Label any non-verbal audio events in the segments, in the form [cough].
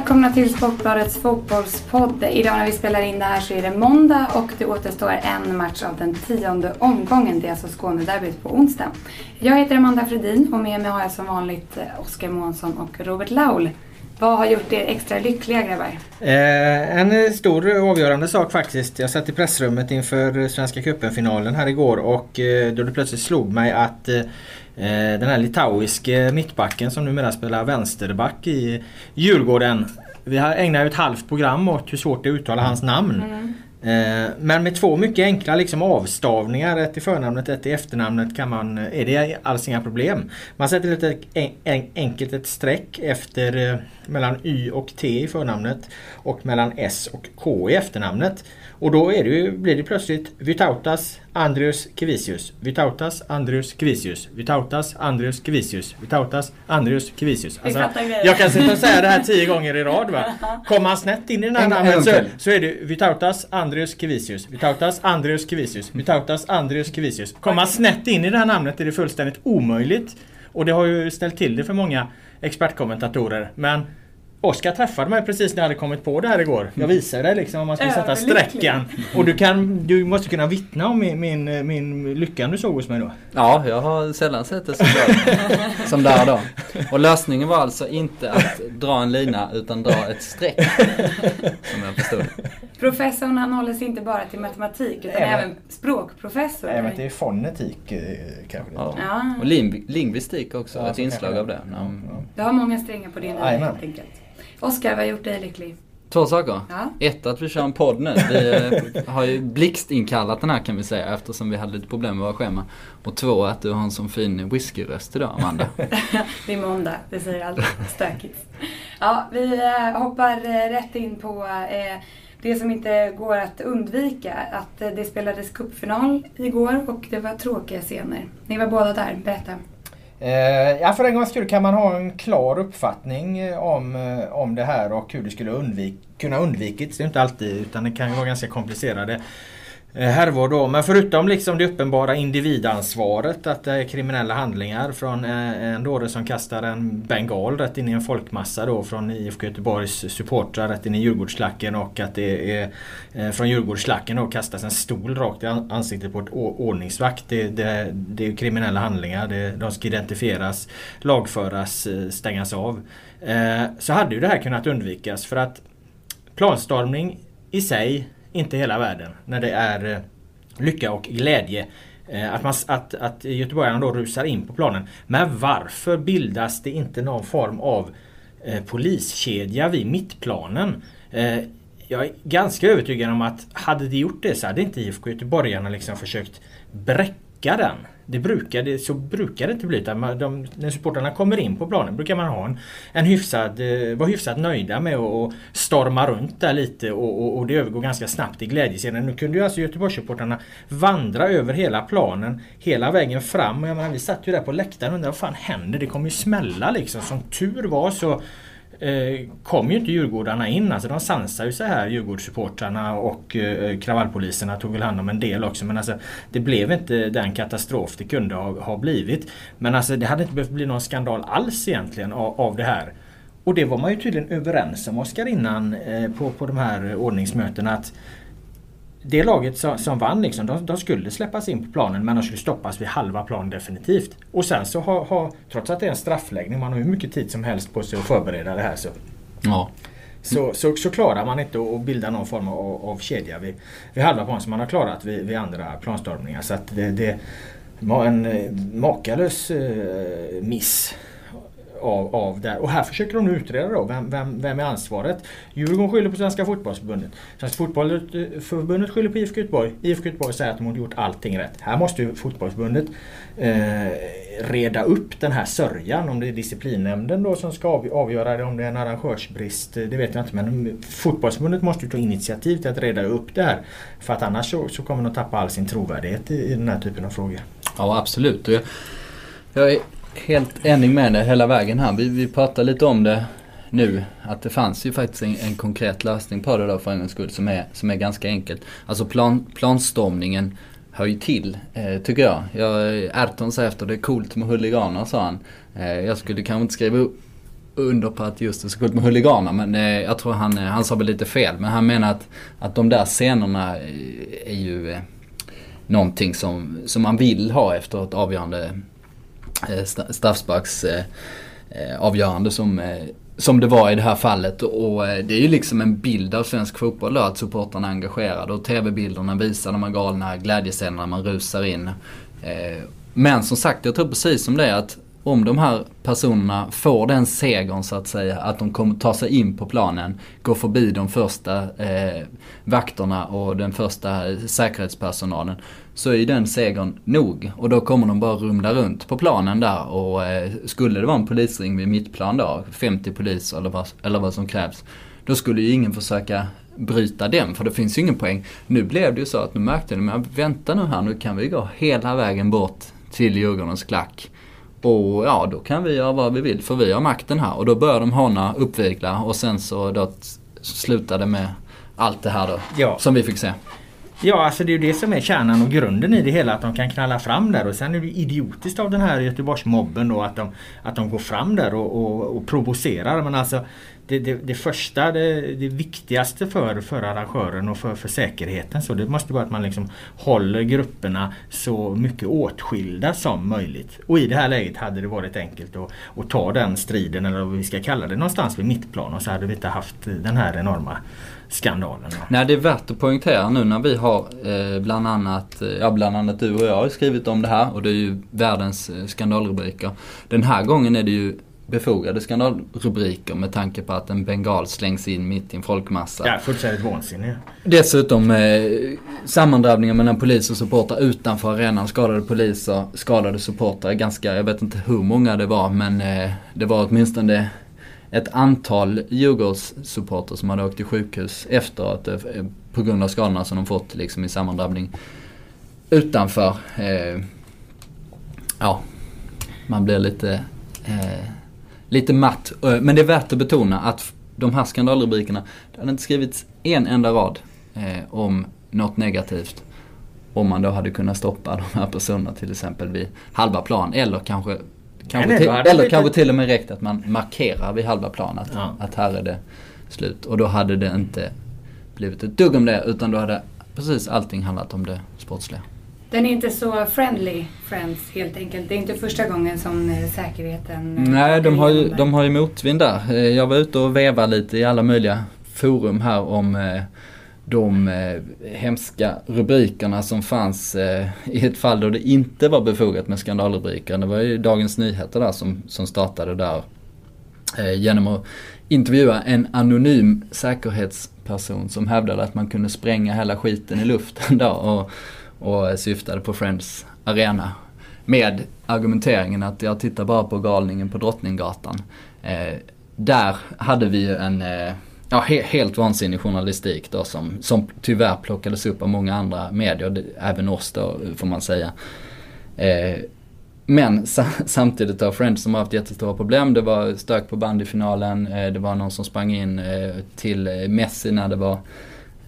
Välkomna till Sportbladets fotbollspodd. Idag när vi spelar in det här så är det måndag och det återstår en match av den tionde omgången. Det är alltså Skånederbyt på onsdag. Jag heter Amanda Fredin och med mig har jag som vanligt eh, Oskar Månsson och Robert Laul. Vad har gjort er extra lyckliga grabbar? Eh, en eh, stor eh, avgörande sak faktiskt. Jag satt i pressrummet inför Svenska cupen-finalen här igår och eh, då det plötsligt slog mig att eh, den här litauiske mittbacken som numera spelar vänsterback i Djurgården. Vi har ägnat ett halvt program åt hur svårt det är att uttala hans namn. Mm. Eh, men med två mycket enkla liksom avstavningar, ett i förnamnet ett i efternamnet, kan man, är det alls inga problem. Man sätter lite enkelt ett streck efter eh, mellan Y och T i förnamnet och mellan S och K i efternamnet. Och då är det ju, blir det plötsligt Vytautas Andrius Kvisius. Vytautas Andrius Kvisius. Vytautas Andrius Kvisius. Vytautas Andrius Kvisius. Alltså, jag kan sitta och säga det här tio gånger i rad. Va? [laughs] Kommer man snett in i den här namnet så, så är det Vytautas Andrius Kvisius. Vytautas Andrius Kvisius. Vytautas Andrius Kvisius. Kommer man snett in i det här namnet är det fullständigt omöjligt. Och det har ju ställt till det för många expertkommentatorer. Men Oskar träffade mig precis när jag hade kommit på det här igår. Jag visade dig liksom om man ska sätta sträckan. Och du, kan, du måste kunna vittna om min, min, min lyckan du såg hos mig då. Ja, jag har sällan sett det så bra [laughs] som där då. Och lösningen var alltså inte att dra en lina utan dra ett streck. Som jag förstod. Professorn han håller sig inte bara till matematik utan även, även språkprofessor. Även till fonetik eh, kanske. Ja. ja. Och lingvistik också, ja, ett inslag av det. Ja. Du har många strängar på din lyra helt enkelt. Oskar, vad har gjort dig lycklig? Två saker. Ja. Ett, att vi kör en podd nu. Vi eh, har ju blixtinkallat den här kan vi säga eftersom vi hade lite problem med våra schema. Och två, att du har en sån fin whiskyröst idag Amanda. [laughs] det är måndag, det säger alltid stökigt. Ja, vi eh, hoppar eh, rätt in på det som inte går att undvika. Att det spelades cupfinal igår och det var tråkiga scener. Ni var båda där, berätta. Eh, ja, för en gångs skull kan man ha en klar uppfattning eh, om, eh, om det här och hur det skulle undvik kunna undvikits. Det är inte alltid utan det kan ju vara ganska komplicerade Eh, härvor då. Men förutom liksom det uppenbara individansvaret att det är kriminella handlingar från eh, en dåre som kastar en bengal rätt in i en folkmassa då från IFK Göteborgs supportrar rätt in i Djurgårdsklacken och att det är eh, från Djurgårdsklacken då kastas en stol rakt i ansiktet på ett ordningsvakt. Det, det, det är kriminella handlingar. Det, de ska identifieras, lagföras, stängas av. Så hade ju det här kunnat undvikas för att planstormning i sig inte hela världen. När det är eh, lycka och glädje. Eh, att, man, att, att göteborgarna då rusar in på planen. Men varför bildas det inte någon form av eh, poliskedja vid mittplanen? Eh, jag är ganska övertygad om att hade de gjort det så hade inte IFK Göteborgarna liksom försökt bräcka den det brukar, det, så brukar det inte bli. Utan de, när supportrarna kommer in på planen brukar man ha en, en hyfsad, eh, vara hyfsat nöjda med att storma runt där lite och, och, och, det övergår ganska snabbt i glädjescenen. Nu kunde ju alltså Göteborgssupportrarna vandra över hela planen hela vägen fram. Jag menar, vi satt ju där på läktaren och undrade vad fan händer? Det kommer ju smälla liksom. Som tur var så eh, kom ju inte Djurgårdarna in. Alltså de sansade ju sig här Djurgårdssupportrarna och eh, kravallpoliserna tog väl hand om en del också. Men alltså det blev inte den katastrof det kunde ha, ha blivit. Men alltså det hade inte behövt bli någon skandal alls egentligen av, av det här. Och det var man ju tydligen överens om Oskar innan eh, på, på de här ordningsmötena att det laget som, som vann liksom, de, de, skulle släppas in på planen men de skulle stoppas vid halva planen definitivt. Och sen så har, har trots att det är en straffläggning, man har hur mycket tid som helst på sig att förbereda det här så. Ja. Så, så, så, klarar man inte att bilda någon form av, av kedja vid, vid halva planen som man har klarat vid, vid andra planstormningar. Så att det, det var en eh, makalös eh, miss av, av där. Och här försöker de nu utreda då. Vem, vem, vem är ansvaret? Djurgården skyller på Svenska Fotbollförbundet. Svenska Fotbollförbundet skyller på IFK Göteborg. IFK Göteborg säger att de har gjort allting rätt. Här måste ju Fotbollförbundet eh, reda upp den här sörjan. Om det är disciplinnämnden då som ska avgöra det, om det är en arrangörsbrist. Eh, det vet jag inte. Men Fotbollförbundet måste ju ta initiativ till att reda upp det här. För att annars så, så kommer de att tappa all sin trovärdighet i, i den här typen av frågor. Ja absolut. Jag, jag är helt enig med dig hela vägen här. Vi, vi pratade lite om det nu. Att det fanns ju faktiskt en, en konkret lösning på det då för en gångs skull som är, som är ganska enkelt. Alltså plan, planstormningen hör ju till, eh, tycker jag. jag. Erton sa efter det är coolt med huliganer sa han. Eh, jag skulle kanske inte skriva under på att just det är så coolt med huliganer men eh, jag tror han, eh, han sa väl lite fel. Men han menar att, att de där scenerna eh, är ju eh, någonting som, som man vill ha efter ett avgörande Eh, straffsparks eh, eh, avgörande som, som det var i det här fallet. Och det är ju liksom en bild av svensk fotboll då, att supportrarna är engagerade. Och TV-bilderna visar de här galna glädjescenerna man rusar in. Men som sagt, jag tror precis som det att om de här personerna får den segern så att säga, att de kommer ta sig in på planen, gå förbi de första eh, vakterna och den första eh, säkerhetspersonalen, så är den segern nog. Och då kommer de bara rumla runt på planen där och eh, skulle det vara en polisring vid mittplan då, 50 poliser eller vad, eller vad som krävs, då skulle ju ingen försöka bryta den för det finns ju ingen poäng. Nu blev det ju så att nu märkte de men vänta nu här, nu kan vi gå hela vägen bort till Djurgårdens klack. Och ja, då kan vi göra vad vi vill för vi har makten här. Och då börjar de håna, uppvigla och sen så då slutade med allt det här då. Ja. Som vi fick se. Ja, alltså det är ju det som är kärnan och grunden i det hela. Att de kan knalla fram där och sen är det idiotiskt av den här Göteborgsmobben då att de, att de går fram där och, och, och provocerar. Men alltså det, det, det första, det, det, viktigaste för, för arrangören och för, för säkerheten så det måste vara att man liksom håller grupperna så mycket åtskilda som möjligt. Och i det här läget hade det varit enkelt att, att ta den striden eller vad vi ska kalla det någonstans vid mittplan och så hade vi inte haft den här enorma skandalen. Nej det är värt att poängtera nu när vi har eh, bland annat, eh, ja bland annat du och jag har skrivit om det här och det är ju världens eh, skandalrubriker. Den här gången är det ju befogade skandalrubriker med tanke på att en bengal slängs in mitt i en folkmassa. Ja, fullständigt vansinne. Dessutom eh, sammandrabbningar mellan polis och supportrar utanför arenan. Skadade poliser, skadade supportrar. Ganska, jag vet inte hur många det var men eh, det var åtminstone ett antal Djurgårdssupportrar som hade åkt till sjukhus efteråt eh, på grund av skadorna som de fått liksom i sammandrabbning utanför. Eh, ja, man blir lite eh, lite matt. Eh, men det är värt att betona att de här skandalrubrikerna, det hade inte skrivits en enda rad eh, om något negativt. Om man då hade kunnat stoppa [laughs] de här personerna till exempel vid halva plan eller kanske Kanske till, eller kanske till och med räckt att man markerar vid halva plan att, ja. att här är det slut. Och då hade det inte blivit ett dugg om det utan då hade precis allting handlat om det sportsliga. Den är inte så friendly, Friends, helt enkelt. Det är inte första gången som eh, säkerheten... Eh, Nej, de har, ju, de har ju motvind där. Eh, jag var ute och vevade lite i alla möjliga forum här om de hemska rubrikerna som fanns i ett fall då det inte var befogat med skandalrubriker. Det var ju Dagens Nyheter där som, som startade där genom att intervjua en anonym säkerhetsperson som hävdade att man kunde spränga hela skiten i luften [laughs] då. Och, och syftade på Friends Arena. Med argumenteringen att jag tittar bara på galningen på Drottninggatan. Eh, där hade vi ju en eh, ja, he helt vansinnig journalistik då som, som tyvärr plockades upp av många andra medier, även oss då får man säga. Eh, men sa samtidigt har Friends som har haft jättestora problem. Det var stök på bandyfinalen, eh, det var någon som sprang in eh, till eh, Messi när det var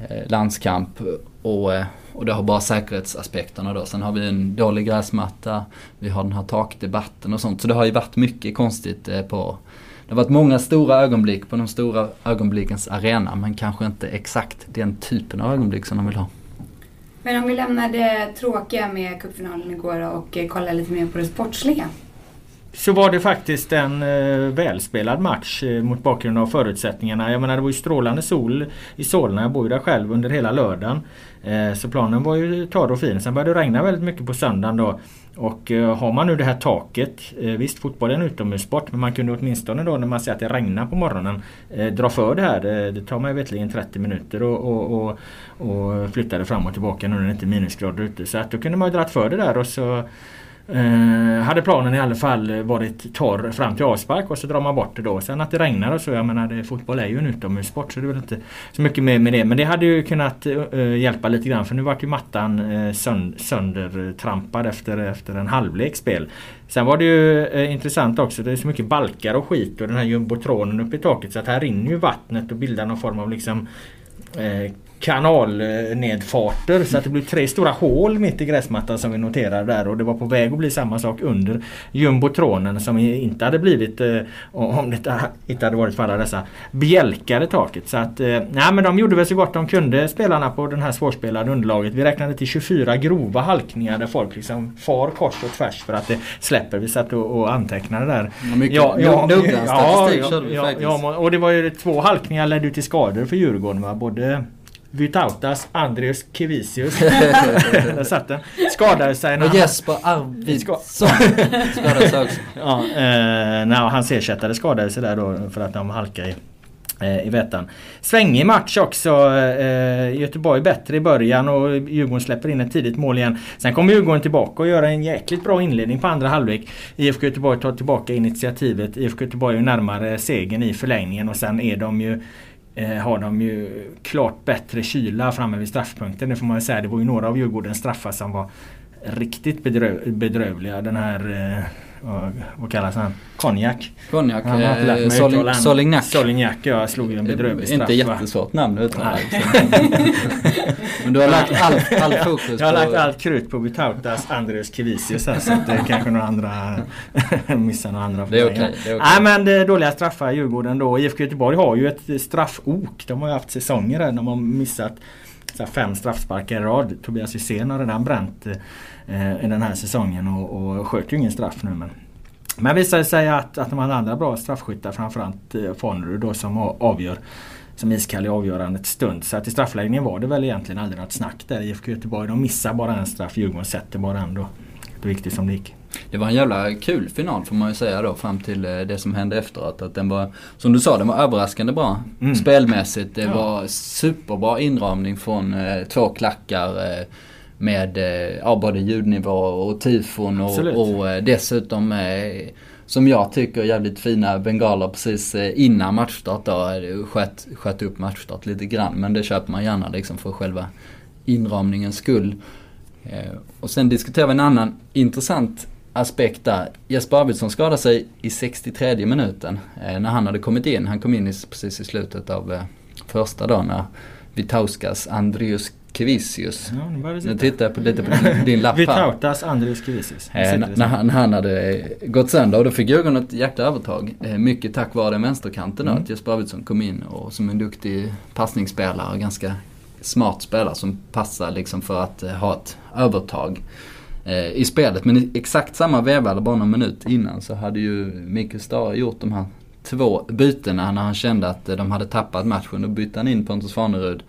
Eh, landskamp. Och eh, och det har bara säkerhetsaspekterna då. Sen har vi en dålig gräsmatta, vi har den här takdebatten och sånt. Så det har ju varit mycket konstigt eh, på det har varit många stora ögonblick på de stora ögonblickens arena men kanske inte exakt den typen av ögonblick som de vill ha. Men om vi lämnar det tråkiga med cupfinalen igår och kollar lite mer på det sportsliga. Så var det faktiskt en eh, välspelad match eh, mot bakgrund av förutsättningarna. Jag menar det var ju strålande sol i Solna. Jag bor ju där själv under hela lördagen. Eh, så planen var ju torr och fin. Sen började det regna väldigt mycket på söndagen då. Och eh, har man nu det här taket, eh, visst fotboll är en utomhussport men man kunde åtminstone då när man ser att det regnar på morgonen eh, dra för det här. Det tar mig vetligen 30 minuter och, och, och, och flytta det fram och tillbaka nu när det inte är minusgrader ute. Så att då kunde man ju dragit för det där och så Eh, hade planen i alla fall varit torr fram till avspark och så drar man bort det då. Sen att det regnar och så, jag menar det, fotboll är ju en utomhussport så det är väl inte så mycket mer med det. Men det hade ju kunnat eh, hjälpa lite grann för nu vart ju mattan eh, sönd söndertrampad efter, efter en halvlek spel. Sen var det ju eh, intressant också, det är så mycket balkar och skit och den här jumbotronen uppe i taket så att här rinner ju vattnet och bildar någon form av liksom eh, kanalnedfarter så att det blev tre stora hål mitt i gräsmattan som vi noterade där och det var på väg att bli samma sak under jumbotronen som inte hade blivit eh, om det inte hade varit för alla dessa bjälkade taket. Så att, eh, nej men de gjorde väl så gott de kunde spelarna på den här svårspelade underlaget. Vi räknade till 24 grova halkningar där folk liksom far kors och tvärs för att det släpper. Vi satt och, och antecknade där. Ja, mycket ja, ja, noggrann statistik ja, körde vi ja, faktiskt. Ja, och det var ju två halkningar ledde till skador för Djurgården. Va? Både Vytautas Andreas Kivisius. [laughs] Där satt den. Skadade sig när Och Jesper Arvidsson [laughs] skadade sig också. [laughs] Ja, eh, hans ersättare skadade sig där då för att de halkade i eh, i Vättan. Svängig match också. Eh, Göteborg bättre i början och Djurgården släpper in ett tidigt mål igen. Sen kommer Djurgården tillbaka och gör en jäkligt bra inledning på andra halvlek. IFK Göteborg tar tillbaka initiativet. IFK Göteborg är närmare segern i förlängningen och sen är de ju eh, har de ju klart bättre kyla framme vid straffpunkten. Det får man väl säga. Det var ju några av Djurgårdens straffar som var riktigt bedröv bedrövliga. Den här eh, vad kallas han? Konjak. Konjak. Eh, Soling, Solignac. Solignac, jag slog ju en bedrövlig straff. Inte jättesvårt namn utan [laughs] Men du har lagt allt all fokus på... Jag har lagt allt krut på Vitautas Andreas Kivisius här så att det kanske några andra [laughs] missar några andra. Det är okej. Okay, okay. Nej men det är dåliga straffar Djurgården då. IFK Göteborg har ju ett straffok. De har ju haft säsonger där de har missat så fem straffsparkar i rad. Tobias Hysén har redan bränt eh, i den här säsongen och, och sköt ju ingen straff nu. Men, men visade sig att, att de hade andra bra straffskyttar framförallt eh, Fonrud då som avgör som iskall i avgörandet stund. Så att i straffläggningen var det väl egentligen aldrig något snack där. IFK Göteborg de missar bara en straff. Djurgården sätter bara en då. Det viktigt som det gick. Det var en jävla kul final får man ju säga då fram till eh, det som hände efteråt. Att den var, som du sa, den var överraskande bra. Mm. Spelmässigt. Det ja. var superbra inramning från eh, två klackar. Eh, med eh, ja, både ljudnivå och tifon och, och eh, dessutom eh, som jag tycker jävligt fina bengaler precis innan matchstart då. Sköt, sköt upp matchstart lite grann men det köper man gärna liksom för själva inramningens skull. Och sen diskuterar vi en annan intressant aspekt där. Jesper Arvidsson skadade sig i 63 minuten när han hade kommit in. Han kom in precis i slutet av första dagen när Vitauskas Andrius Kvisius. Ja, nu, nu tittar jag på, lite på din, din lapp här. Vitautas Andrius Kvisius. Eh, när, han, han hade gått sönder och då fick Djurgården ett jäkla övertag. Eh, mycket tack vare den vänsterkanten mm. då, att Jesper Arvidsson kom in och som en duktig passningsspelare och ganska smart spelare som passar liksom för att eh, ha ett övertag eh, i spelet. Men i exakt samma veva, eller bara någon minut innan, så hade ju Mikael Stare gjort de här två bytena när han kände att de hade tappat matchen. Då bytte han in Pontus Farnerud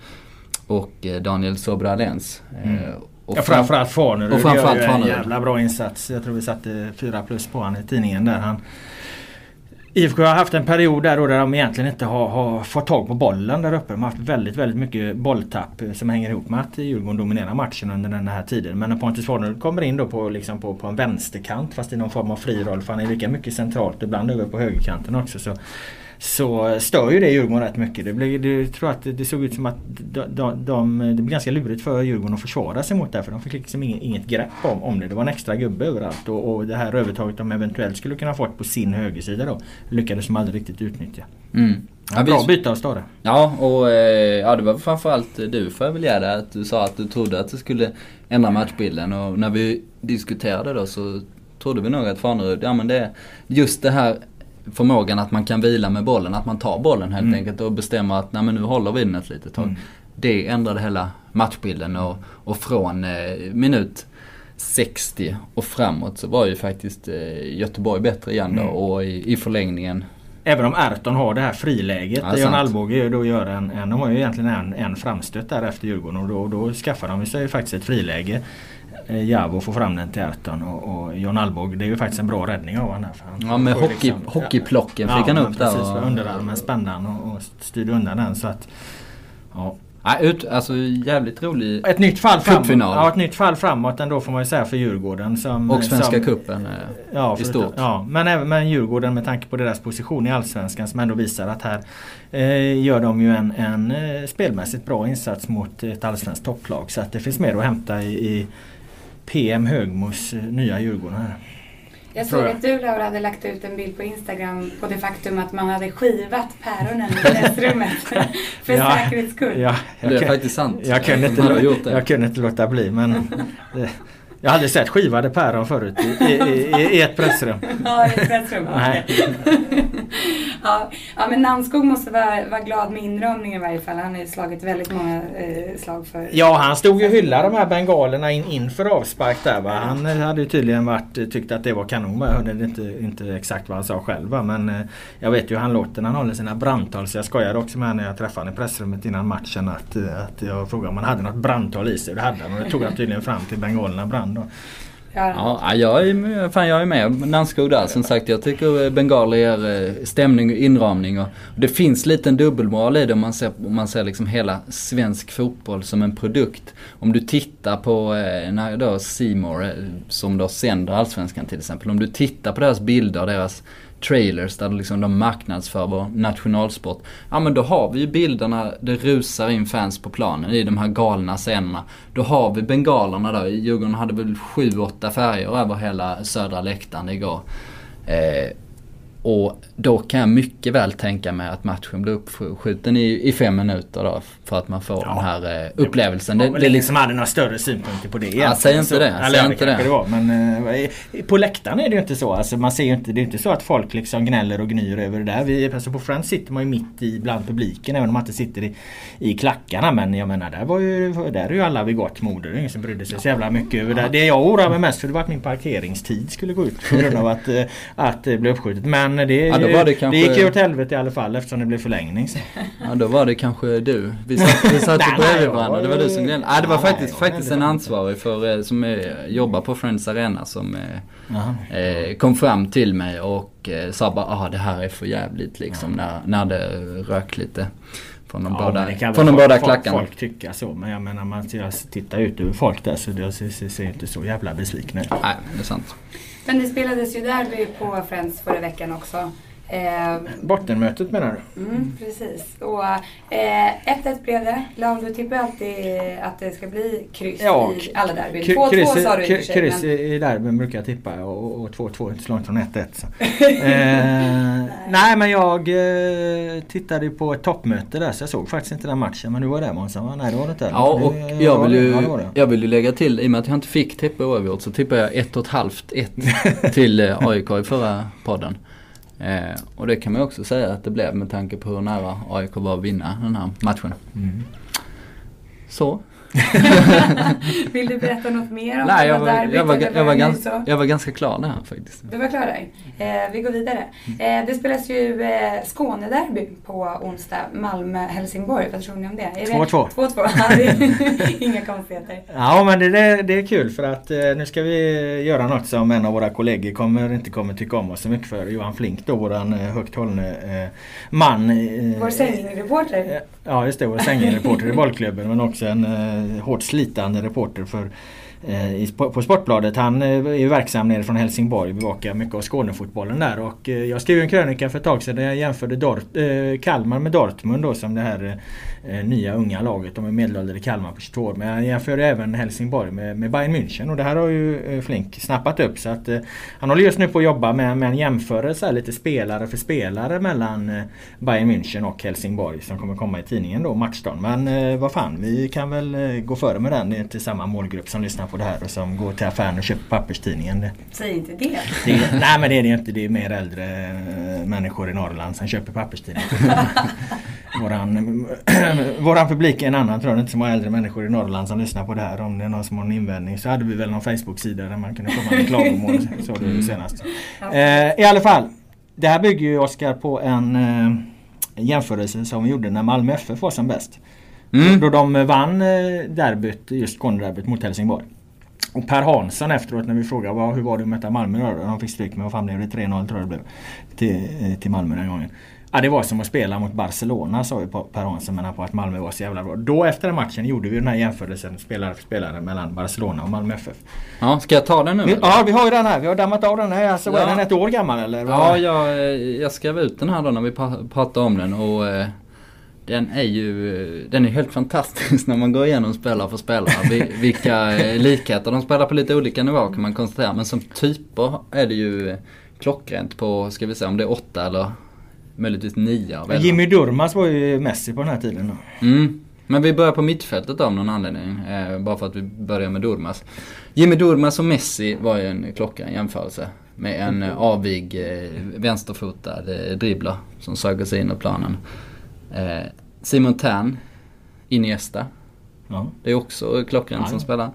och eh, Daniel Sobralens. Eh, mm. Och ja, framförallt Farnerud gör ju en jävla bra insats. Jag tror vi satte fyra plus på honom i tidningen där. Han, IFK har haft en period där, då där de egentligen inte har, har, fått tag på bollen där uppe. De har haft väldigt, väldigt mycket bolltapp som hänger ihop med att Djurgården dominerar matchen under den här tiden. Men när Pontus Farnerud kommer in då på, liksom på, på en vänsterkant fast i någon form av fri roll. För han är lika mycket centralt, ibland över på högerkanten också. Så så stör ju det Djurgården rätt mycket. Det, blev, det tror att det såg ut som att de, de, de, det blev ganska lurigt för Djurgården att försvara sig mot det. För de fick liksom inget, inget grepp om, om det. Det var en extra gubbe överallt. Och, och det här övertaget de eventuellt skulle kunna fått på sin högersida då lyckades de aldrig riktigt utnyttja. Mm. Ja, bra byte av Stare. Ja, och eh, ja, det var framförallt du får jag väl ge dig. Att du sa att du trodde att det skulle ändra matchbilden. Och när vi diskuterade då så trodde vi nog att Fanerud, ja men det just det här förmågan att man kan vila med bollen, att man tar bollen helt mm. enkelt och bestämmer att nej men nu håller vi den ett litet tag. Mm. Det ändrade hela matchbilden och, och från eh, minut 60 och framåt så var ju faktiskt eh, Göteborg bättre igen då mm. och i, i förlängningen Även om Erton har det här friläget ja, där Jan Alvbåge då gör en, en, de har ju egentligen en, en framstöt där efter Djurgården och då, då skaffar de sig faktiskt ett friläge. Eh, Javo får fram den till Erton och, och John Alvbåge det är ju faktiskt en bra räddning av honom. Ja med hockey, liksom, hockeyplocken fick ja, han upp precis, där. Och, underarmen spände han och, och styrde undan den så att Ja. Ja, ut, alltså jävligt rolig ett nytt fall framåt. Ja, ett nytt fall framåt ändå får man ju säga för Djurgården. Som, och Svenska som, cupen ja, i stort. Ja, men även med Djurgården med tanke på deras position i Allsvenskan som ändå visar att här eh, gör de ju en, en eh, spelmässigt bra insats mot ett allsvenskt topplag. Så att det finns mer att hämta i, i PM Högmos nya Djurgården här. Jag såg att du Laura hade lagt ut en bild på Instagram på det faktum att man hade skivat päronen i pressrummet. [laughs] för Ja, säkerhets skull. Ja, Det är kan, faktiskt sant. jag, kunde inte, jag kunde inte låta bli men [laughs] det, Jag aldrig sett skivade päron förut i, i, i, i ett pressrum. [laughs] Ja, i ett pressrum. Nej. [laughs] ja, ja, men Namnskog måste vara, vara glad med inramningen i varje fall. Han har ju slagit väldigt många eh, slag för... Ja, han stod ju och hyllade de här bengalerna in, inför avspark där va. Han eh, hade ju tydligen varit, tyckt att det var kanon. va. Jag hörde inte, inte exakt vad han sa själv va. Men eh, jag vet ju hur han låter när han håller sina brandtal. Så jag skojade också med honom när jag träffade honom i pressrummet innan matchen. Att, eh, att jag frågade om han hade något brandtal i sig. Det hade han. Och det tog han tydligen fram till bengalerna brann då. Ja, Ja, jag är, med- fan jag är med Nannskog där. Som sagt, jag tycker bengaler ger eh, stämning och inramning. Och det finns lite en dubbelmoral i det om man ser, om man ser liksom hela svensk fotboll som en produkt. Om du tittar på eh, när då eh, som då sänder Allsvenskan till exempel. Om du tittar på deras bilder, deras trailers där liksom de marknadsför vår nationalsport. Ja men då har vi ju bilderna, det rusar in fans på planen i de här galna scenerna. Då har vi bengalerna där. Djurgården hade väl sju, åtta färger över hela södra läktaren igår. Eh, och då kan jag mycket väl tänka mig att matchen blir uppskjuten i, i fem minuter då. För att man får Ja. den här eh, upplevelsen. Det, Det, det är det liksom, hade några större synpunkter på det egentligen. säg inte Så- det, säg ja, inte kanske det. var. Men eh, på läktaren är det ju inte så. Alltså, man ser inte, det är inte så att folk liksom gnäller och gnyr över det där. Vi, alltså på Friends sitter man ju mitt i bland publiken även om man inte sitter i, i klackarna. Men jag menar där var ju, där är ju alla vid gott mod. Det är ingen som brydde sig så jävla mycket över det. Det jag oroade mig mest för det var att min parkeringstid skulle gå ut på grund av att, eh, att det blev uppskjutet. Men det, Ja, det kanske- det gick ju åt helvete i alla fall eftersom det blev förlängning. Så. ja då var det kanske du. Vi satt, vi satt ju [laughs] bredvid varandra. Det var du som gnällde. Nej det var faktiskt, faktiskt en ansvarig för, eh, som är, jobbar på Friends Arena som eh, eh, kom fram till mig och eh, sa bara ah det här är för jävligt liksom när, när det rök lite. Från de Ja, båda, från de båda folk, klackarna. Folk, tycka så men jag menar man jag tittar ut över folk där så det ser, ser, ser inte så jävla besvikna ut. Nej, det är sant. Men det spelades ju derby på Friends förra veckan också. Eh, Bottenmötet menar du? Mm, precis. Och eh, 1-1 blev det. Laul, du tippar alltid att det ska bli kryss Ja, i alla derbyn. K- 2-2 kryss, sa du i kryss men- i derbyn brukar jag tippa och och 2-2 är inte så långt från 1-1. så. [laughs] eh, nej men jag eh, tittade på ett toppmöte där så jag såg faktiskt inte den matchen men du var där va? Nej det var det inte. Ja och Det- jag vill ju, Ja, det var det. jag vill ju lägga till, i och med att jag inte fick tippa oavgjort så tippade jag ett och ett halvt ett [laughs] till eh, AIK i förra podden. Eh, och det kan man också säga att det blev med tanke på hur nära AIK var att vinna den här matchen. Mm. Så. [laughs] Vill du berätta något mer om Nej, det jag var, derbyt? jag, var, jag, var så? jag var ganska klar där faktiskt. Du var klar där. Eh, vi går vidare. Eh, det spelas ju eh, Skånederby på onsdag. Malmö-Helsingborg. Vad tror ni om det? Är det 2-2. 2-2. Ja, det är [laughs] Inga konstigheter. Ja men det, det, det är kul för att eh, nu ska vi göra något som en av våra kollegor kommer, inte kommer tycka om oss så mycket för. Johan Flink då, våran eh, högt hållne eh, man. Eh, Vår sängreporter. Ja just det, vår sängreporter i bollklubben men också en eh, Eh, hårt slitande reporter för Eh, på, Sportbladet. Han eh, är ju verksam nere från Helsingborg, bevakar mycket av Skånefotbollen där och eh, jag skrev en krönika för ett tag sedan där jag jämförde Dort, eh, Kalmar med Dortmund då som det här eh, nya unga laget. De är medelålder i Kalmar på 22 år men jag jämförde även Helsingborg med, med Bayern München och det här har ju Flink snappat upp så att eh, han håller just nu på att jobba med, med en jämförelse lite spelare för spelare mellan Bayern München och Helsingborg som kommer komma i tidningen då, matchdagen. Men vad fan, vi kan väl gå före med den. Det är inte samma målgrupp som lyssnar på det här och som går till affären och köper papperstidningen. Det, Säg inte det. det är, nej men det är det inte. Det är mer äldre eh, människor i Norrland som köper papperstidningen. [laughs] våran, [clears throat] våran publik är en annan tror jag. Det är inte så många äldre människor i Norrland som lyssnar på det här. Om det är någon som har en invändning så hade vi väl någon Facebook-sida där man kunde komma med klagomål. [laughs] Så det senast. Eh, I alla fall. Det här bygger ju Oskar på en eh, jämförelse som vi gjorde när Malmö FF var som bäst. Mm. Då de vann eh, derbyt, just Skånederbyt mot Helsingborg. Och Per Hansson efteråt när vi frågade vad, hur var det att möta Malmö då? De fick stryk med, vad fan blev det? 3-0 tror jag det blev. Till, eh, till Malmö den gången. Ja det var som att spela mot Barcelona sa ju Per Hansson men på att Malmö var så jävla bra. Då efter den matchen gjorde vi den här jämförelsen spelare för spelare mellan Barcelona och Malmö FF. Ja, ska jag ta den nu? Vi, ja vi har ju den här, vi har dammat av den här. Alltså Ja. den ett år gammal eller? Ja, jag, eh, jag skrev ut den här då när vi pra- pratade om den och eh, den är ju den är helt fantastisk [laughs] när man går igenom spelare för spelare. Vilka eh, likheter de spelar på lite olika nivåer kan man konstatera. Men som typer är det ju klockrent på, ska vi säga om det är åtta eller möjligtvis nio Jimmy Durmas var ju Messi på den här tiden då. Mm. Men vi börjar på mittfältet av någon anledning. Eh, bara för att vi börjar med Durmas. Jimmy Durmas och Messi var ju en klockren jämförelse. Med en eh, avig eh, vänsterfotad eh, dribbler som sög sig in i planen. Eh, Simon Tern, Iniesta. Ja. Det är också klockrent som spelar.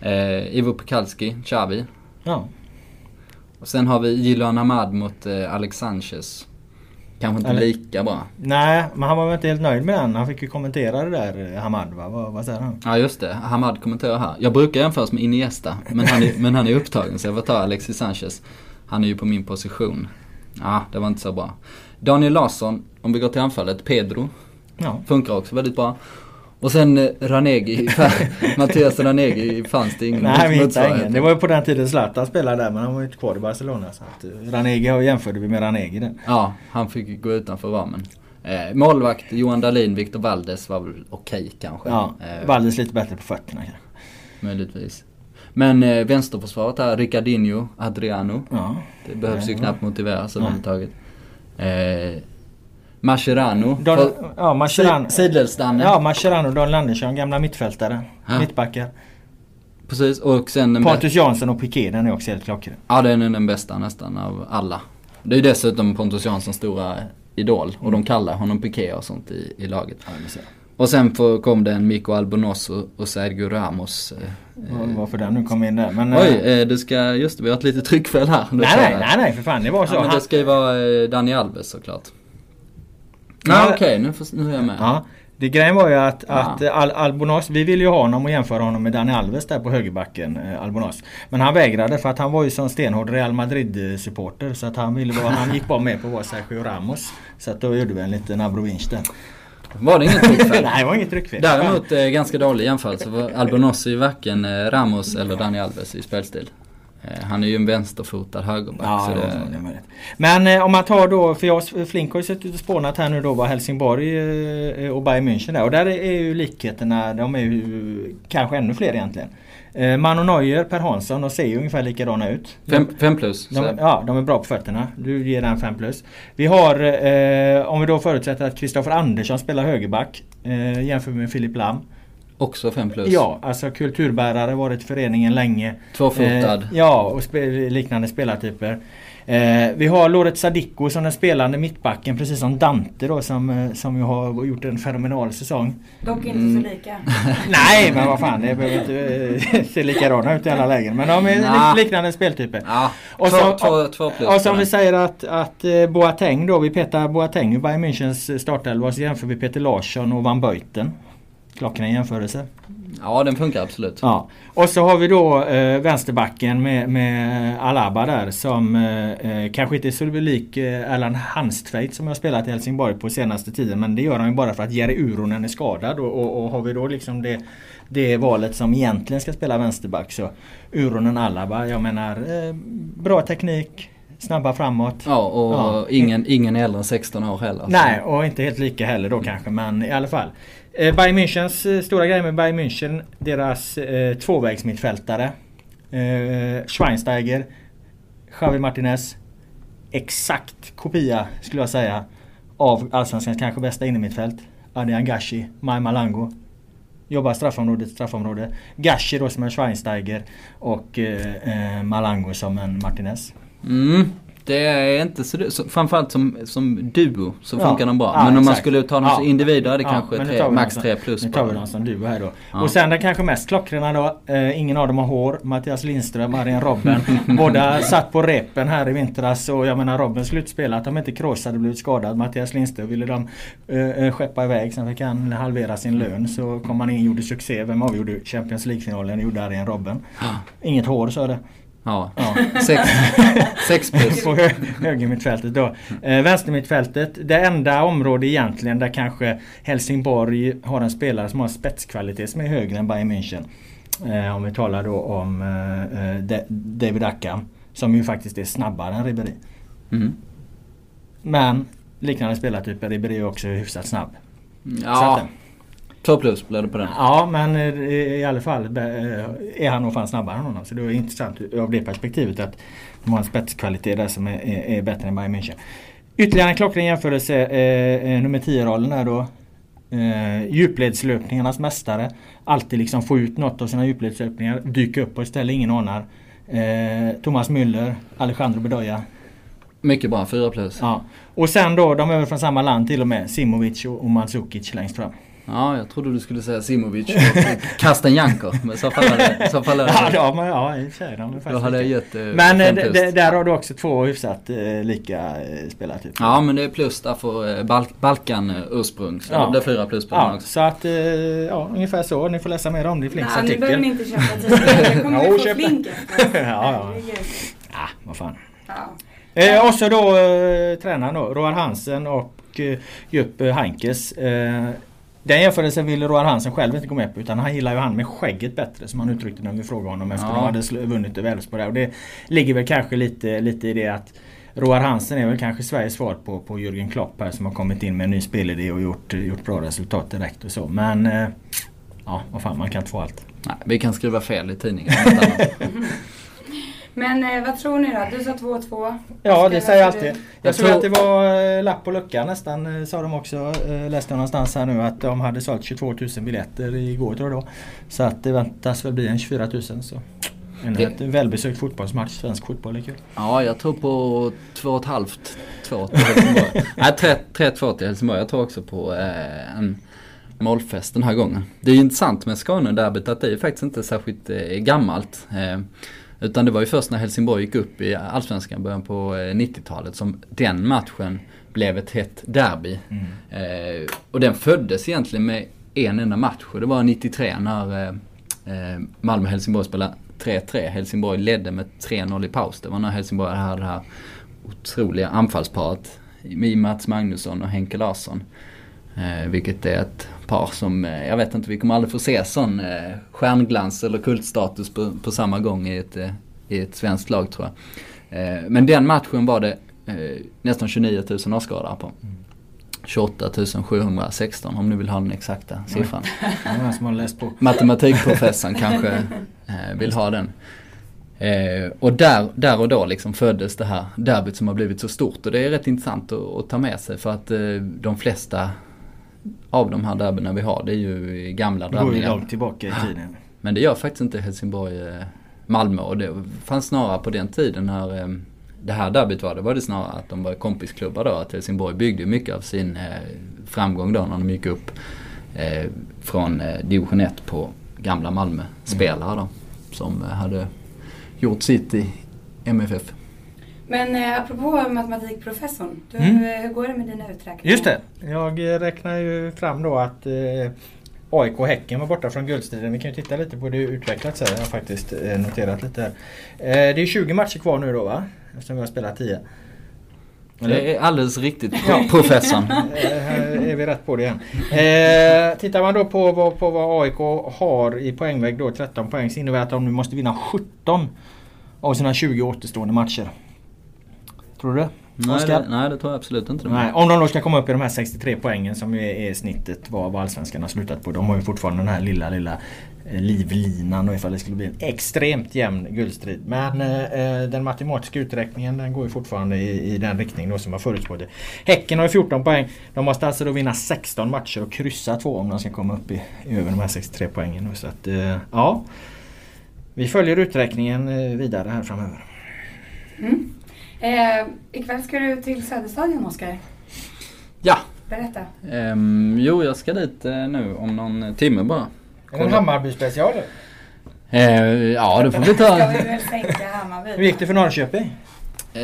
Ja. Eh, Ivo Pekalski, Xavi. Ja. Och sen har vi Jiloan Ahmad mot eh, Alex Sanchez. Kanske inte Eller, lika bra. Nej, men han var väl inte helt nöjd med den. Han fick ju kommentera det där, eh, Hamad va? Vad, vad säger han? Ja just det, Hamad kommenterar här. Jag brukar jämföras med Iniesta, men han är, men han är upptagen så jag får ta Alexis Sanchez. Han är ju på min position. Ja, det var inte så bra. Daniel Larsson, om vi går till anfallet, Pedro. Ja. Funkar också väldigt bra. Och sen eh, Ranegi, [laughs] Mattias Ranegi fanns det ingen Nej, vi hittade ingen. Det var ju på den tiden Zlatan spelade där men han var ju inte kvar i Barcelona. Så att eh, Ranegi jämförde vi med Ranegi där. Ja, han fick gå utanför ramen. Eh, målvakt Johan Dahlin, Victor Valdes var väl okej okay, kanske. Ja, eh, Valdes lite bättre på fötterna kanske. Möjligtvis. Men eh, vänsterförsvaret här, Ricardinho, Adriano. Ja. Det behövs ju knappt motiveras överhuvudtaget. Eh, Mascherano. Don, ja, Mascherano. Sidledsdanne. Ja, Mascherano, Daniel Andersson, gamla mittfältare. Ja. Mittbackar. Precis och sen... Pontus Jansson och Piqué, den är också helt klockren. Ja, den är den bästa nästan av alla. Det är ju dessutom Pontus Janssons stora idol. Och de kallar honom Piqué och sånt i, i laget. Ja, och sen kom det en Mikko Albonos och, och Sergio Ramos. Eh, Varför den nu kom in där. Men, oj, eh, eh, det ska, just det, vi har ett litet tryckfel här. Nej, nej, nej, nej, för fan det var så. Ja, men det ska ju vara eh, Dani Alves såklart. Nej okej, okay, nu, nu är jag med. Ja. Det grejen var ju att, ja. att Al Albonos, vi ville ju ha honom och jämföra honom med Dani Alves där på högerbacken, eh, Albonos. Men han vägrade för att han var ju som stenhård Real Madrid supporter så att han ville han gick bara med på att vara Sergio Ramos. Så att då gjorde vi en liten abrovinch där. Var det inget tryckfel? [laughs] Nej, det var inget tryckfel. Däremot eh, ganska dålig jämförelse. För Albonos är ju varken eh, Ramos eller Dani Alves i spelstil. Eh, han är ju en vänsterfotad högerback. Ja, så det... det Men eh, om man tar då, för jag Flink har ju suttit och spånat här nu då vad Helsingborg eh, och Bayern München är. Och där är ju likheterna, de är ju kanske ännu fler egentligen. Eh, Mano Neuer, Per Hansson, de ser ju ungefär likadana ut. 5 plus. De, ja, de är bra på fötterna. Du ger den 5 plus. Vi har, eh, om vi då förutsätter att Kristoffer Andersson spelar högerback eh, jämfört med Filip Lam. Också 5 plus? Ja, alltså kulturbärare, varit i föreningen länge. Tvåfotad? Eh, ja, och spe liknande spelartyper. Eh, vi har Loret Sadiko som den spelande mittbacken precis som Dante då som, eh, som ju har gjort en fenomenal säsong. Dock inte mm. så lika. [laughs] Nej men vad fan det behöver inte eh, se likadana ut i alla lägen. Men de är nah. liknande speltyper. Ja. Och, två, så, två, två plus och som vi säger att, att eh, Boateng då, vi petar Boateng i Bayern Münchens startelva så jämför vi Peter Larsson och Van Böjten. Klockren jämförelse. Ja den funkar absolut. Ja. Och så har vi då eh, vänsterbacken med, med Alaba där som eh, eh kanske inte är så lik eh, Erland Hanstveit som har spelat i Helsingborg på senaste tiden. Men det gör han ju bara för att Jerry Uronen är skadad. Och, och, och, har vi då liksom det, det valet som egentligen ska spela vänsterback så Uronen Alaba. Jag menar eh, bra teknik. Snabba framåt. Ja och ja. Ingen, ingen äldre än 16 år heller. Nej och inte helt lika heller då kanske men i alla fall. Eh, Bayern Münchens eh, stora grej med Bayern München, deras eh, tvåvägsmittfältare. Eh, Schweinsteiger, Javi Martinez. Exakt kopia skulle jag säga av Allsvenskans kanske bästa innermittfält. Adrian Gashi, Mai Malango. Jobbar straffområde till straffområde. Gashi då som en Schweinsteiger och eh, eh Malango som en Martinez. Mm. Det är inte så, så framförallt som, som duo så ja. funkar de bra. Ja, men om exakt. man skulle ta dem ja. som individer är det kanske tre, max 3 plus. Nu tar vi dem som duo här då. Och sen den kanske mest klockrena då. Eh, ingen av dem har hår. Mattias Lindström, Arjen Robben. [laughs] Båda satt på repen här i vintras och jag menar Robben att de inte Kroos hade blivit skadad. Mattias Lindström ville de eh, eh, skeppa iväg. Sen fick han halvera sin lön. Så kom han in och gjorde succé. Vem avgjorde Champions League-finalen? gjorde Arjen Robben. Inget hår sa det. Ja, ja. Sex, [laughs] sex plus. På högermittfältet då. Eh, vänstermittfältet, det enda område egentligen där kanske Helsingborg har en spelare som har spetskvalitet som är högre än Bayern München. Eh, om vi talar då om eh, eh David Ackham. Som ju faktiskt är snabbare än Ribéry. Mm. Men liknande spelartyper, Ribéry är också hyfsat snabb. Ja, två plus blev det på den. Ja, men eh, i alla fall eh, är han nog fan snabbare än honom. Så det är intressant av det perspektivet att de har en spetskvalitet där som är, är, är bättre än Bayern München. Ytterligare en klockren jämförelse. Eh, eh nummer 10-rollen är då eh, djupledslöpningarnas mästare. Alltid liksom få ut något av sina djupledslöpningar. Dyka upp på ett ställe ingen anar. Eh, Thomas Müller, Alejandro Bedoya. Mycket bra, 4 plus. Ja. Och sen då, de är väl från samma land till och med. Simovic och Mandzukic längst fram. Ja, jag trodde du skulle säga Simovic och [laughs] Kastenjanko. Men så faller så faller ja, ja, men, ja, i och för Då hade jag gett eh, Men eh, där har du också två hyfsat eh, lika eh, spelartyper. Ja, men det är plus där för eh, Balk Balkan-ursprung. Så ja. det är fyra plus på ja, också. Så att, ja ungefär så. Ni får läsa mer om det i Flinks artikel. Nej, nu behöver ni inte köpa tidningen. Jag kommer ju få Flink [laughs] ja, ja. ja, vad fan. Ja. Eh, och så då eh, tränaren då, Roar Hansen och eh, Jupp Hankes. Eh, den jämförelsen ville Roar Hansen själv inte gå med på utan han gillar ju han med skägget bättre som han uttryckte när vi frågade honom efter ja. de hade vunnit över Elfsborg. Och det ligger väl kanske lite, lite i det att Roar Hansen är väl kanske Sveriges svar på, på Jürgen Klopp här som har kommit in med en ny spelidé och gjort, gjort bra resultat direkt och så. Men eh, ja, vad fan man kan inte få allt. Nej, vi kan skriva fel i tidningen. [laughs] Men eh, vad tror ni då? Du sa 2-2. Ja det säger jag alltid. Jag, jag tror att det var eh, lapp på luckan nästan eh, sa de också. Läste jag någonstans här nu att de hade sålt 22 000 biljetter igår tror jag då. Så att det väntas väl bli en 24 000. Så. En det... välbesökt fotbollsmatch. Svensk fotboll är kul. Ja, jag tror på 2,5 2 till Helsingborg. [laughs] Nej, 3-2 till Helsingborg. Jag tror också på eh, en målfest den här gången. Det är ju intressant med Skåne-derbyt att det är faktiskt inte särskilt eh, gammalt. Eh, utan det var ju först när Helsingborg gick upp i Allsvenskan början på 90-talet eh, som den matchen blev ett hett derby. Mm. Eh, och den föddes egentligen med en enda match och det var 93 när eh, eh Malmö-Helsingborg spelade 3-3. Helsingborg ledde med 3-0 i paus. Det var när Helsingborg hade det här otroliga anfallsparet med Mats Magnusson och Henke Larsson. Eh, vilket är ett par som, eh, jag vet inte, vi kommer aldrig få se sån eh, stjärnglans eller kultstatus på, på samma gång i ett, eh, i ett svenskt lag tror jag. Eh, men den matchen var det eh, nästan 29 000 åskådare på. 28 716 om ni vill ha den exakta siffran. [laughs] Matematikprofessorn [laughs] kanske eh, vill ha den. Eh, och där, där och då liksom föddes det här derbyt som har blivit så stort och det är rätt intressant att, att ta med sig för att eh, de flesta av de här derbyna vi har. Det är ju gamla drabbningar. Det går ju långt tillbaka i tiden. Men det gör faktiskt inte Helsingborg-Malmö och det fanns snarare på den tiden när eh, det här derbyt var, det var det snarare att de var kompisklubbar då. Att Helsingborg byggde mycket av sin eh, framgång då när de gick upp eh, från division 1 på gamla Malmö-spelare då. Som hade gjort sitt i MFF. Men eh, apropå matematikprofessorn, du, mm. Eh, hur går det med dina uträkningar? Just det, jag eh, räknar ju fram då att eh, AIK och Häcken var borta från guldstriden. Vi kan ju titta lite på det utvecklat så här. Jag har faktiskt eh, noterat lite här. Eh, det är 20 matcher kvar nu då va? Eftersom vi har spelat 10. Eller? Det är alldeles riktigt [laughs] professorn. Här är vi rätt på det igen. Eh, tittar man då på vad, på vad AIK har i poängväg då 13 poäng så innebär det att de nu måste vinna 17 av sina 20 återstående matcher. Tror du det? Nej det, nej det tror jag absolut inte. Nej, om de då ska komma upp i de här 63 poängen som är, är snittet vad, vad allsvenskan har slutat på. De har ju fortfarande den här lilla lilla eh, livlinan och ifall det skulle bli en extremt jämn guldstrid. Men eh, eh den matematiska uträkningen den går ju fortfarande i, i den riktning då som har förutspått Häcken har ju 14 poäng. De måste alltså då vinna 16 matcher och kryssa två om de ska komma upp i, i över de här 63 poängen. Så att, eh, ja. Vi följer uträkningen eh, vidare här framöver. Mm. Eh, ikväll ska du till Söderstadion Oskar. Ja. Berätta. Um, jo, jag ska dit uh, nu om någon timme bara. Är det en Hammarby special? Uh, ja, det får vi ta. ska vi väl sänka Hammarby. Hur gick det för Norrköping? Uh,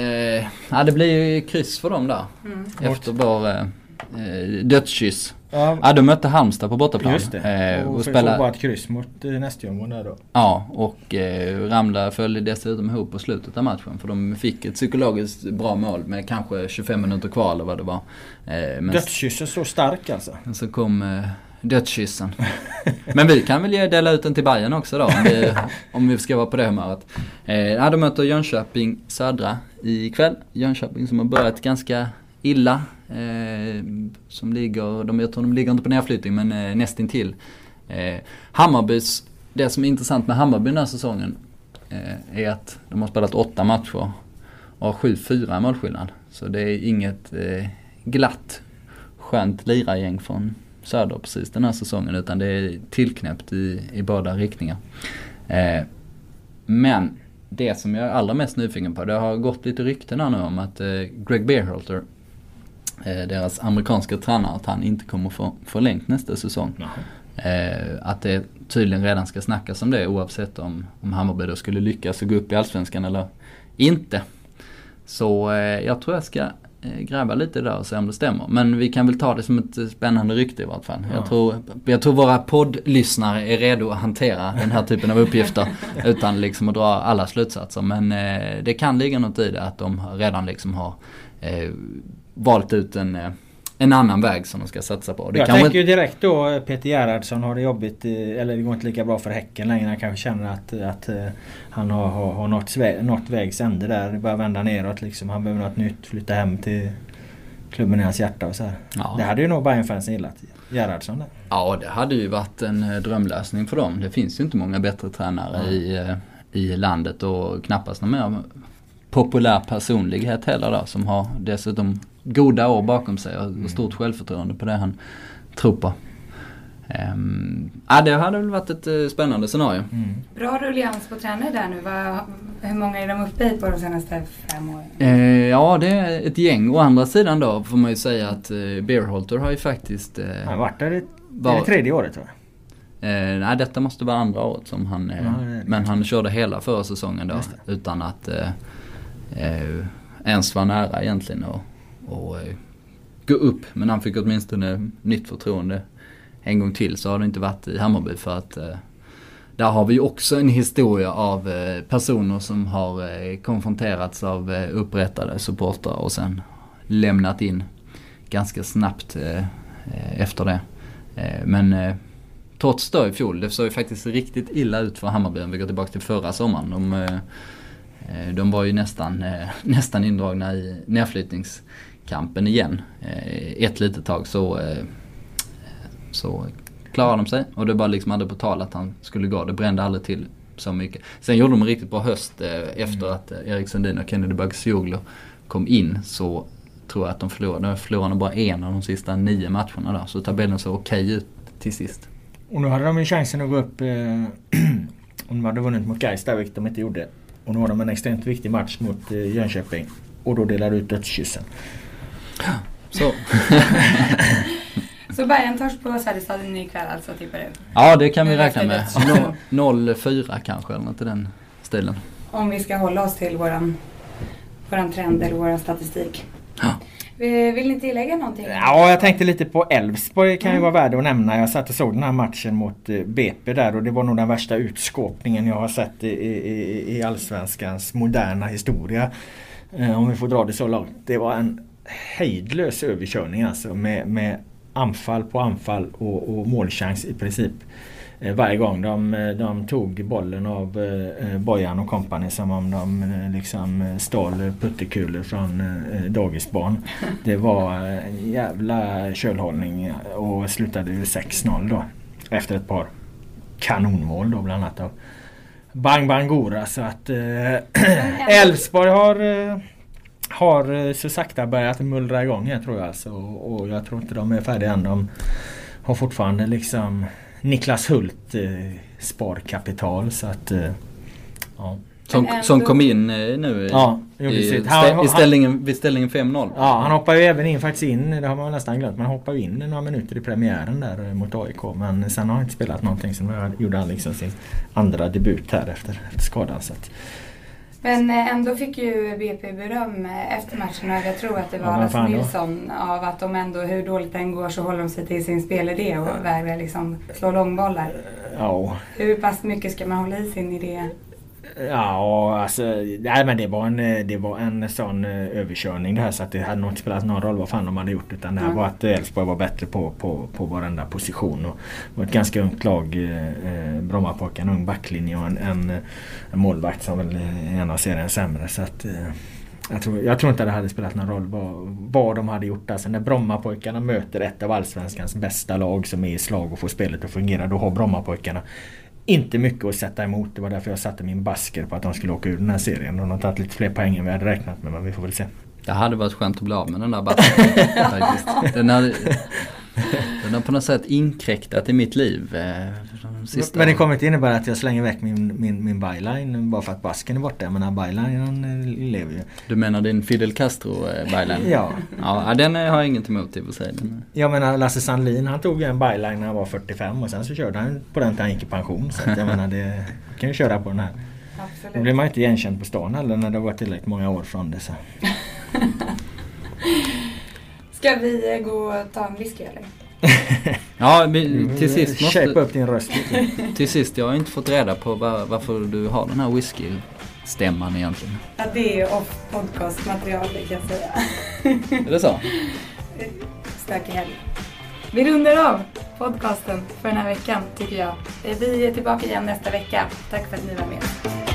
ja, det blir ju kryss för dem där. Mm. Efter vår uh, dödskyss. Ja. ja, de mötte Halmstad på bortaplan. Just det. Eh, och, och spela... bara ett kryss mot eh, Nästjumbo där då. Ja, och eh, Ramla följde dessutom ihop på slutet av matchen. För de fick ett psykologiskt bra mål med kanske 25 minuter kvar eller vad det var. Eh, men... Dödskyssen så stark alltså. Men så kom eh, dödskyssen. [laughs] men vi kan väl dela ut den till Bayern också då om vi, [laughs] om vi ska vara på det humöret. Eh, ja, de möter Jönköping Södra ikväll. Jönköping som har börjat ganska illa Eh, som ligger, de, jag tror de ligger inte på nedflyttning men eh, nästintill. Eh, Hammarbys, det som är intressant med Hammarby den här säsongen eh, är att de har spelat åtta matcher och har 7-4 målskillnad. Så det är inget eh, glatt, skönt lirargäng från Söder precis den här säsongen utan det är tillknäppt i, i båda riktningar. Eh, men det som jag är allra mest nyfiken på, det har gått lite rykten här nu om att eh, Greg Beerhalter, deras amerikanska tränare, att han inte kommer få förlängt nästa säsong. Eh, att det tydligen redan ska snackas om det oavsett om, om Hammarby då skulle lyckas och gå upp i Allsvenskan eller inte. Så eh, jag tror jag ska Eh, gräva lite där och se om det stämmer. Men vi kan väl ta det som ett eh, spännande rykte i vart fall. Ja. Jag, tror, jag tror våra poddlyssnare är redo att hantera den här typen av uppgifter [laughs] utan liksom att dra alla slutsatser. Men eh, det kan ligga något i det att de redan liksom har eh, valt ut en eh, en annan väg som de ska satsa på. Det jag tänker ju direkt då Peter Gerhardsson har det jobbigt, eller det går inte lika bra för Häcken längre. Han kanske känner att, att eh, han har, har, har nått, nått vägs ände där. Det börjar vända neråt liksom. Han behöver något nytt, flytta hem till klubben i hans hjärta och så. Ja. Det hade ju nog Bayern-fansen gillat. Gerhardsson där. Ja det hade ju varit en eh, drömlösning för dem. Det finns ju inte många bättre tränare mm. i, eh, i landet och knappast någon mer populär personlighet heller då som har dessutom goda år bakom sig och mm. stort självförtroende på det han tror på. Um, ja, det hade väl varit ett uh, spännande scenario. Mm. Bra rullians på tränare där nu. Va, hur många är de uppe i på de senaste fem åren? Uh, ja, det är ett gäng. Å andra sidan då får man ju säga att uh, Beerholter har ju faktiskt... Uh, han har varit där i var, det tredje året tror jag. nej, detta måste vara andra året som han... Ja, men han körde hela förra säsongen då utan att ens vara nära egentligen. Och, och eh, gå upp. Men han fick åtminstone nytt förtroende en gång till så har det inte varit i Hammarby för att eh, där har vi också en historia av eh, personer som har konfronterats av upprättade supportrar och sen lämnat in ganska snabbt efter det. men trots det i fjol, det såg ju faktiskt riktigt illa ut för Hammarby om vi går tillbaka till förra sommaren. De, de var ju nästan, [laughs] nästan indragna i nedflyttnings kampen igen eh, ett litet tag så, eh, så klarade de sig. Och det var liksom aldrig på tal att han skulle gå. Det brände aldrig till så mycket. Sen gjorde de en riktigt bra höst eh, efter mm. att Erik Sundin och Kennedy Bagcioglu kom in. Så tror jag att de förlorade. De förlorade bara en av de sista nio matcherna där. Så tabellen såg okej ut till sist. Och nu hade de ju chansen att gå upp eh, [clears throat] om de hade vunnit mot Gais där, vilket de inte gjorde. Och nu har de en extremt viktig match mot eh, Jönköping. Och då delar ut dödskyssen. [clears throat] Så. [laughs] Så Bayern torsk på Söderstaden ikväll alltså tippar du? Ja det kan vi räkna med. 0-4 kanske eller något i den stilen. Om vi ska hålla oss till våran, våran trend eller våran statistik. Ja. Vill ni tillägga någonting? Ja, jag tänkte lite på Elfsborg kan ju mm. vara värd att nämna. Jag satt och såg den här matchen mot eh, BP där och det var nog den värsta utskåpningen jag har sett i, i, i Allsvenskans moderna historia. Eh, om vi får dra det så långt. Det var en hejdlös överkörning alltså med, med anfall på anfall och, och målchans i princip. Eh, varje gång de, eh, de tog bollen av eh, Bojan och kompani som om de liksom stal puttekulor från dagisbarn. [laughs] Det var en jävla kölhållning och slutade 6-0 då. Efter ett par kanonmål då bland annat av Bang Bangora så att [clears throat] Elfsborg eh, har har eh, så sakta börjat mullra igång här tror jag. Alltså. Och, jag tror inte de är färdiga än. De har fortfarande liksom Niklas Hult eh, sparkapital så att eh, ja. Som, som kom in eh, nu ja, i, han, i ställningen, vid ställningen 5-0. Ja, han hoppar ju även in faktiskt in, det har man nästan glömt, men han hoppar ju in några minuter i premiären där eh, mot AIK. Men sen har han inte spelat någonting. Sen gjorde han liksom sin andra debut här efter, efter skadan. Så att, men eh, ändå fick ju BP beröm eh, efter matchen och jag tror att det var ja, Lasse Nilsson av att de ändå, hur dåligt den går så håller de sig till sin spelidé och vägrar liksom slå långbollar. Ja. Hur pass mycket ska man hålla i sin idé? Ja, alltså, nej, men det var, en, det var en sån eh, överkörning det här så att det hade nog inte spelat någon roll vad fan de hade gjort. Utan det här mm. var att Elfsborg var bättre på, på, på varenda position. Och det var ett ganska ungt lag. Eh, Brommapojkarna, en ung backlinje och en, en, en målvakt som väl är en av seriens sämre. Så att, eh, Jag tror, jag tror inte det hade spelat någon roll vad, vad de hade gjort. Alltså när Brommapojkarna möter ett av Allsvenskans bästa lag som är i slag och får spelet att fungera. Då har Brommapojkarna inte mycket att sätta emot. Det var därför jag satte min basker på att de skulle åka ur den här serien. De har tagit lite fler poäng än vi hade räknat med men vi får väl se. Det hade varit skönt att bli av med den där basken. [laughs] faktiskt. Den hade, [laughs] den har på något sätt inkräktat i mitt liv. Eh, de sista Men det kommer inte innebära att jag slänger väck min, min, min byline bara för att basken är borta. Jag menar bylinen eh, lever ju. Du menar din Fidel Castro eh, byline? Ja. Ja, den har jag inget emot i och för sig. Jag menar Lasse Sandlin han tog ju en byline när han var 45 och sen så körde han på den till han gick i pension. Så att jag menar det kan ju köra på den här. Då Absolut. blir man inte igenkänd på stan heller när det har varit tillräckligt många år från det. Så. [laughs] Ska vi gå och ta en whisky eller? [laughs] Ja, till sist Shape måste... upp din röst lite. Till sist, jag har inte fått reda på var, varför du har den här whisky-stämman egentligen. Ja, det är off podcast material det kan jag säga. Är det så? [laughs] Stökig helg. Vi rundar av podcasten för den här veckan tycker jag. Vi är tillbaka igen nästa vecka. Tack för att ni var med.